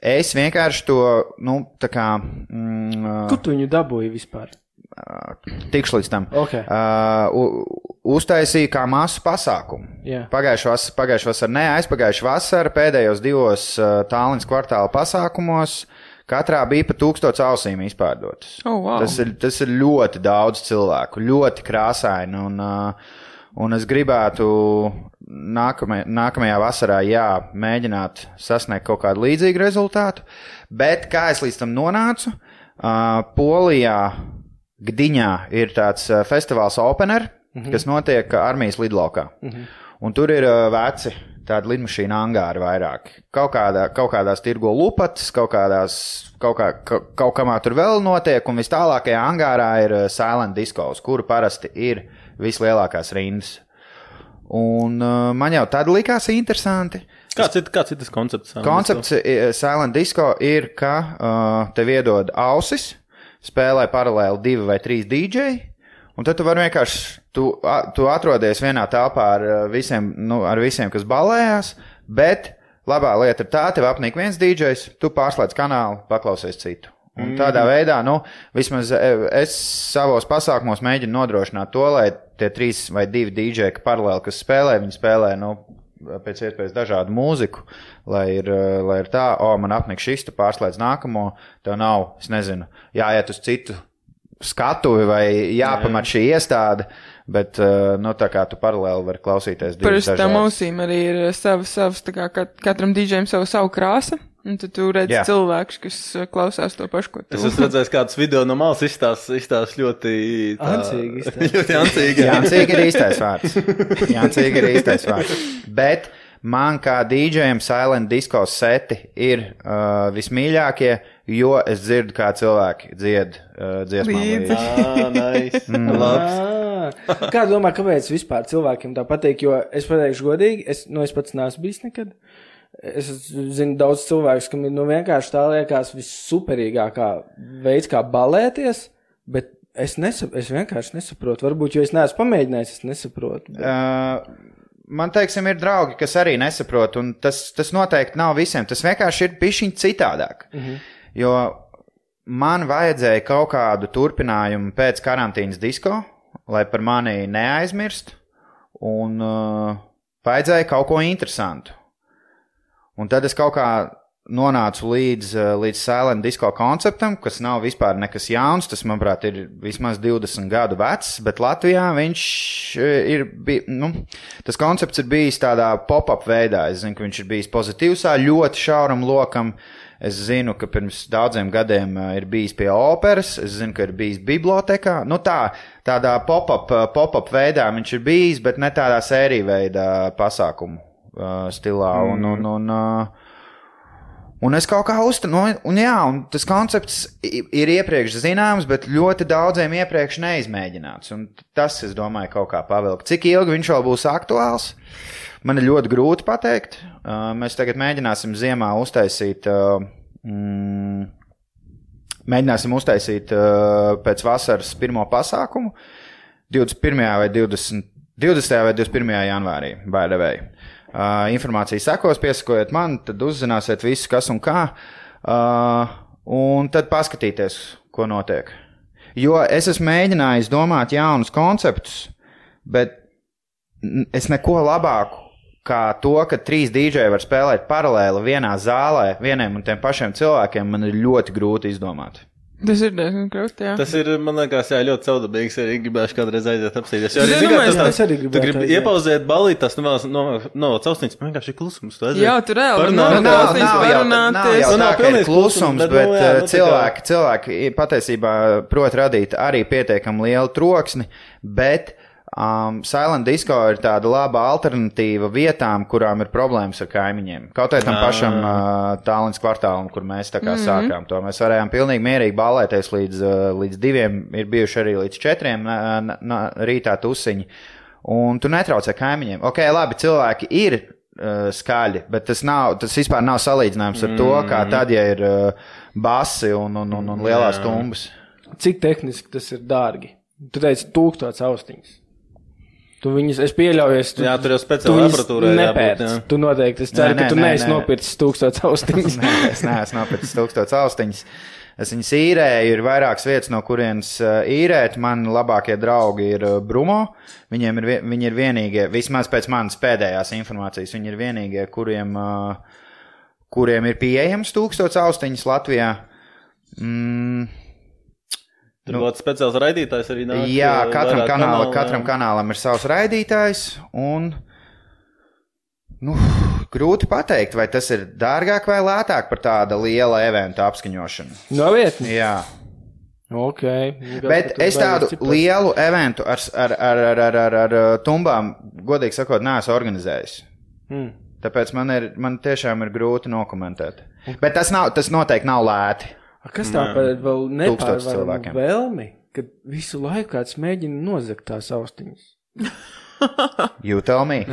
Es vienkārši to, nu, tā kā. Mm, Kur tu viņu dabūji vispār? Tikšu līdz tam. Okay. Uh, u- uztaisīja kā masu pasākumu. Jā. Pagājušā vasarā, pagājušā vasarā, ne aizpagājušā vasarā, pēdējos divos uh, tālruņa kvartāla pasākumos. Katrā bija pa tūkstots ausīm izpārdotas. Oh, wow. tas, ir, tas ir ļoti daudz cilvēku, ļoti krāsaini. Un, uh, un es gribētu nākamajā, nākamajā vasarā, jā, mēģināt sasniegt kaut kādu līdzīgu rezultātu. Bet kā es līdz tam nonācu? Uh, Polijā, Gdiņā ir tāds uh, festivāls Opener, mm -hmm. kas notiek armijas lidlaukā. Mm -hmm. Un tur ir uh, veci tādi lidmašīnu angāri vairāk. Kaut, kādā, kaut kādās tirgo lupatas, kaut kādās, kaut, kā, ka- kaut kamā tur vēl notiek, un vis tālākajā angārā ir Silent Disco, kuru parasti ir vislielākās rindas. Un uh, man jau tad likās interesanti. Kāds ir, kāds ir tas koncepts? Koncepts i- Silent Disco ir, ka uh, tev iedod ausis, spēlē paralēli divi vai trīs dīdžeji, un tad tu vari vienkārši, tu, tu atrodies vienā telpā ar uh, visiem, nu, ar visiem, kas balējās, bet labā lieta ir tā, tev apnīk viens dīdžejs, tu pārslēdz kanālu, paklausies citu. Un tādā veidā, nu, vismaz e, es savos pasākumos mēģinu nodrošināt to, lai tie trīs vai divi dīdžeji, ka paralēli, kas spēlē, viņi spēlē, nu, pēc iespējas dažādu mūziku, lai ir, eh, lai ir tā, o, man apnika šis, tu pārslēdz nākamo, tev nav, es nezinu, jāiet uz citu skatuvi vai jāpamat šī iestāde, bet, eh, nu, tā kā tu paralēli vari klausīties divas Parasti tam dažādas. ausīm arī ir savs, savs tā kā kat- katram dīdžiem savu, savu krāsu. Un tad tu redzi Jā. cilvēkus, kas uh, klausās to pašu, ko tu. Es esmu redzējis kādus video no malas, izstāsta izstās ļoti. tā- Ancīgi izstāsta. ļoti ancīgi. jā. Jāncīgi ir īstais vārds. Jāncīgi ir īstais vārds. Bet man kā dīdžejam Silent Disco seti ir uh, vismīļākie, jo es dzirdu, kā cilvēki dzied uh, dziesmām. Ah, nice. Mm. Labs. Ah, Kā domā, kāpēc vispār cilvēkiem tā patīk? Jo es pateikšu godīgi, es, nu, es pats neesmu bijis nekad. Es zinu daudz cilvēku, kam ir nu, vienkārši tā liekas vissuperīgākā veids, kā balēties, bet es, nesap, es vienkārši nesaprotu. Varbūt, jo es neesmu pamēģinājis, es nesaprotu. Bet... Uh, man, teiksim, ir draugi, kas arī nesaprot, un tas, tas noteikti nav visiem. Tas vienkārši ir pišķiņš citādāk. Mm -hmm. Jo man vajadzēja kaut kādu turpinājumu pēc karantīnas disko, lai par mani neaizmirst, un uh, vajadzēja kaut ko interesantu. Un tad es kaut kā nonācu līdz, uh, līdz Silent Disco konceptam, kas nav vispār nekas jauns. Tas, manuprāt, ir vismaz 20 gadu vecs, bet Latvijā viņš uh, ir. Bij, nu, tas koncepts ir bijis tādā pop-up veidā. Es zinu, ka viņš ir bijis pozitīvs, ļoti šauram lokam. Es zinu, ka pirms daudziem gadiem uh, ir bijis pie operas, es zinu, ka ir bijis bibliotekā. Nu, tā, tādā pop-up pop veidā viņš ir bijis, bet ne tādā sēriju veidā pasākumu stilā. Un, un, un, uh, un es kaut kā uzturu, un jā, un tas koncepts ir iepriekš zināms, bet ļoti daudziem iepriekš neizmēģināts. Un tas, es domāju, kaut kā pavilkt. Cik ilgi viņš vēl būs aktuāls? Man ir ļoti grūti pateikt. Mēs tagad mēģināsim ziemā uztaisīt mm, mēģināsim uztaisīt pēc vasaras pirmo pasākumu 21. vai 20. 20. vai 21. janvārī, baidevēji. Uh, informācija sekos, piesakojiet man, tad uzzināsiet visu, kas un kā, un tad paskatīties, ko notiek. Jo es esmu mēģinājis domāt jaunus konceptus, bet es neko labāku kā to, ka trīs dīdžeji var spēlēt paralēli vienā zālē, vieniem un tiem pašiem cilvēkiem, man ir ļoti grūti izdomāt. Tas ir diezgan grūti, jā. Tas ir, man liekas, jā, ļoti caudabīgs. Arī gribēšu kādreiz aiziet apstīties. Jo Es arī, tāds- es arī gribi aiziet. iepauzēt balīt, tas nu vēl no, no caustīns, man vienkārši ir klusums. Jā, tur reāli Parunāt. nav- nav- nav jau- nav jau Nu, tā, nav pilnīgs klusums, bet, bet nu, jā, nu, cilvēki, cilvēki patiesībā prot radīt arī pietiekami lielu troksni, bet um, Silent Disco ir tāda laba alternatīva vietām, kurām ir problēmas ar kaimiņiem. Kaut arī tam Jā. pašam uh, tālins kvartālam, kur mēs tā kā mm -hmm. sākām to. Mēs varējām pilnīgi mierīgi balēties līdz, uh, līdz diviem, ir bijuši arī līdz četriem na, rītā tusiņi. Un tu netraucē kaimiņiem. Ok, labi, cilvēki ir uh, skaļi, bet tas, nav, tas vispār nav salīdzināms ar to, kā tad, ja ir uh, basi un, un, un, un lielās tumbas. Cik tehniski tas ir dārgi? Tu teici, tūkstots austiņas. Tu viņus, es pieļauju, es tu, Jā, tur jau tu speciāli viņus aparatūrai jābūt. jā. Tu noteikti, es ceru, Nē, ka nē, tu nē, neesi nopircis tūkstots austiņas. Nē, es neesmu nopircis tūkstotis austiņas. Es viņas īrēju, ir vairākas vietas, no kurienes uh, īrēt. Man labākie draugi ir uh, Brumo. Viņiem ir, viņi ir vienīgie, vismaz pēc manas pēdējās informācijas, viņi ir vienīgie, kuriem, uh, kuriem ir pieejams tūkstots austiņas Latvijā. Mm, Tur būtu speciāls raidītājs arī nāk. Jā, katram, kanāla, kanālu, katram kanālam ir savs raidītājs. Un, nu, grūti pateikt, vai tas ir dārgāk vai lētāk par tāda liela eventa apskaņošanu. Novietni. Jā, Ok. bet es tādu lielu eventu ar, ar, ar, ar, ar, ar, ar tumbām, godīgi sakot, neesmu organizējis. Mm. Tāpēc man, ir, man tiešām ir grūti nokomentēt. Bet tas, nav, tas noteikti nav lēti. A, Kas tā par vēl nepārvaramu cilvēkiem. vēlmi, kad visu laiku kāds mēģina nozagt tās austiņas? You tell me.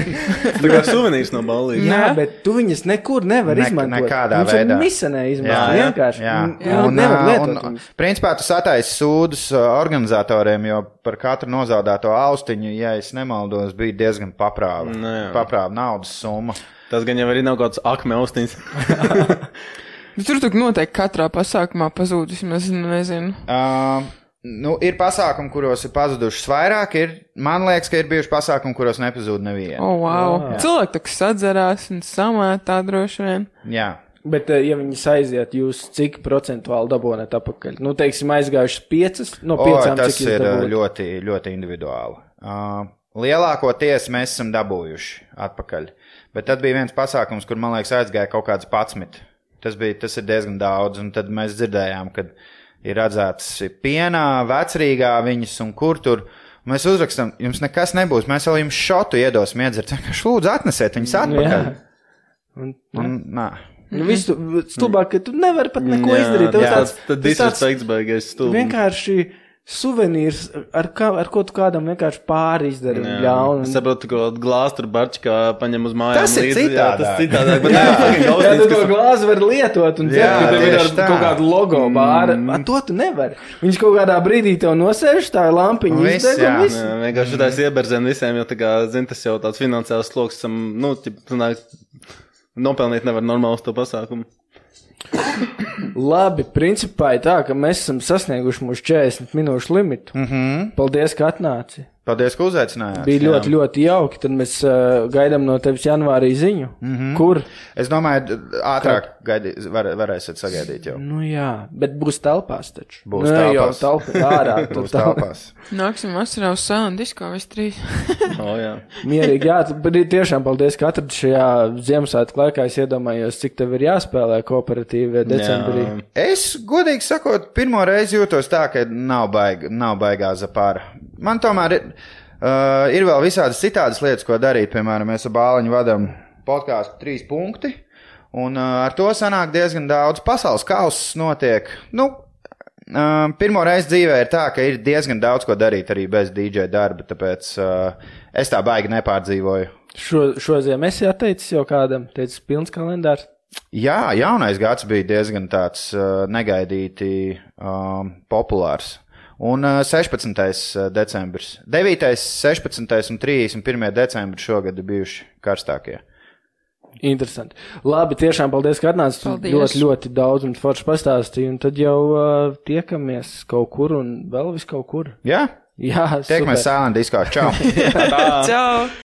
Tā kā suvenīrs no ballītes. Jā, bet tu viņas nekur nevar Ne- izmantot. nekādā Mums veidā. Ir misenē izmantot. Jā, jā, vienkārši. jā. Un- un Un, un, principā tu sataisi sūdus ā, organizatoriem, jo par katru nozaudēto austiņu, ja es nemaldos, bija diezgan paprāva, Nu, jā. paprāva naudas summa. Tas gan jau arī nav kaut kāds akme austiņas. Bet tur tur noteikti katrā pasākumā pazūd vismaz, nu, nezinu. Uh, nu, ir pasākumi, kuros ir pazudušas vairāk. Ir, man liekas, ka ir bijuši pasākumi, kuros nepazūd neviena. O, oh, wow. Jā. Cilvēki tā kā sadzerās un samētā droši vien. Jā. Bet, ja viņas aiziet, jūs cik procentuāli dabūjāt atpakaļ? Nu, teiksim, aizgājušas piecas no O, piecām. tas cik jūs ir dabūjāt? ļoti, ļoti individuāli. Uh, lielākoties mēs esam dabūjuši atpakaļ. Bet tad bija viens pasākums, kur man liekas, aizgāja kaut kāds patsmit. Tas, bija, tas ir diezgan daudz, un tad mēs dzirdējām, ka ir redzētas pienā, vecrīgā viņas un kur tur. Mēs uzrakstām, jums nekas nebūs, mēs vēl jums šotu iedosim iedzert. Vienkārši lūdzu, atnesiet viņas atpakaļ. Un, Un, nā. nu, visu stulbāk, ka tu nevari pat neko Jā, izdarīt. Tev jā, tāds- Tad tas tāds disrespekts beigais stulbi. vienkārši suvenīrs, ar, kā, ar ko tu kādam vienkārši pāri izdari Jā. ļaunu. Es saprotu, ka glāzi tur barčikā paņem uz mājām. Tas ir līdzi, jā, citādāk. Tas citādāk. Bet jā, fucking Jā, tu to glāzi var lietot un Jā, dzert, ka tev ir ar tā. kaut kādu logo bāra. Mm. To tu nevari. Viņš kaut kādā brīdī tev nosēž, tā ir lampiņa Un viss, izdeg un jā. viss. Jā, vienkārši tā ir ieberzēna visiem, jo, tā kā, zin, tas jau tāds finansiāls sloks, nu, sanāk, nopelnīt nevar normāli uz to pasākumu. Labi, principā ir tā, ka mēs esam sasnieguši mūsu 40 minūšu limitu. Mm -hmm. Paldies, ka atnāci. Paldies, ka uzaicinājāt. Bija Jā. ļoti, ļoti jauki. Tad mēs uh, gaidām no tevis janvārī ziņu. Mm. -hmm. Kur? Es domāju, ātrāk gaidī, var, varēsiet sagaidīt jau. Nu jā, bet būs telpās taču. Būs nu, jau telpās. telpā ārā. Būs telpās. Nāksim vasarā uz sānu disko visi trīs. O, jā. Mierīgi, jā, bet tiešām paldies, ka atradi šajā Ziemassvētku laikā. Es iedomājos, cik tev ir jāspēlē kooperatīvi decembrī. Jā. Es, godīgi sakot, pirmo reizi jūtos tā, ka nav, baig, nav baigā zapāra. Man tomēr ir, uh, ir vēl visādas citādas lietas, ko darīt. Piemēram, mēs ar Bāliņu vadām podkāstu trīs punkti. Un uh, ar to sanāk diezgan daudz. Pasaules kausa notiek. Nu, uh, pirmo reizi dzīvē ir tā, ka ir diezgan daudz ko darīt arī bez DJ darba. Tāpēc uh, es tā baigi nepārdzīvoju. Šo, šo ziemu esi atteicis jau kādam, teicis, pilns kalendārs. Jā, jaunais gads bija diezgan tāds uh, negaidīti um, populārs. Un uh, 16. decembris, 9., 16. un 31. decembris šogad ir bijuši karstākie. Interesanti. Labi, tiešām paldies, ka atnācāt. Ļoti, ļoti daudz un forši pastāstīji. Un tad jau uh, tiekamies kaut kur un vēl vis kaut kur. Jā, Jā, tiekamies sēlēn diskā. Čau! Čau!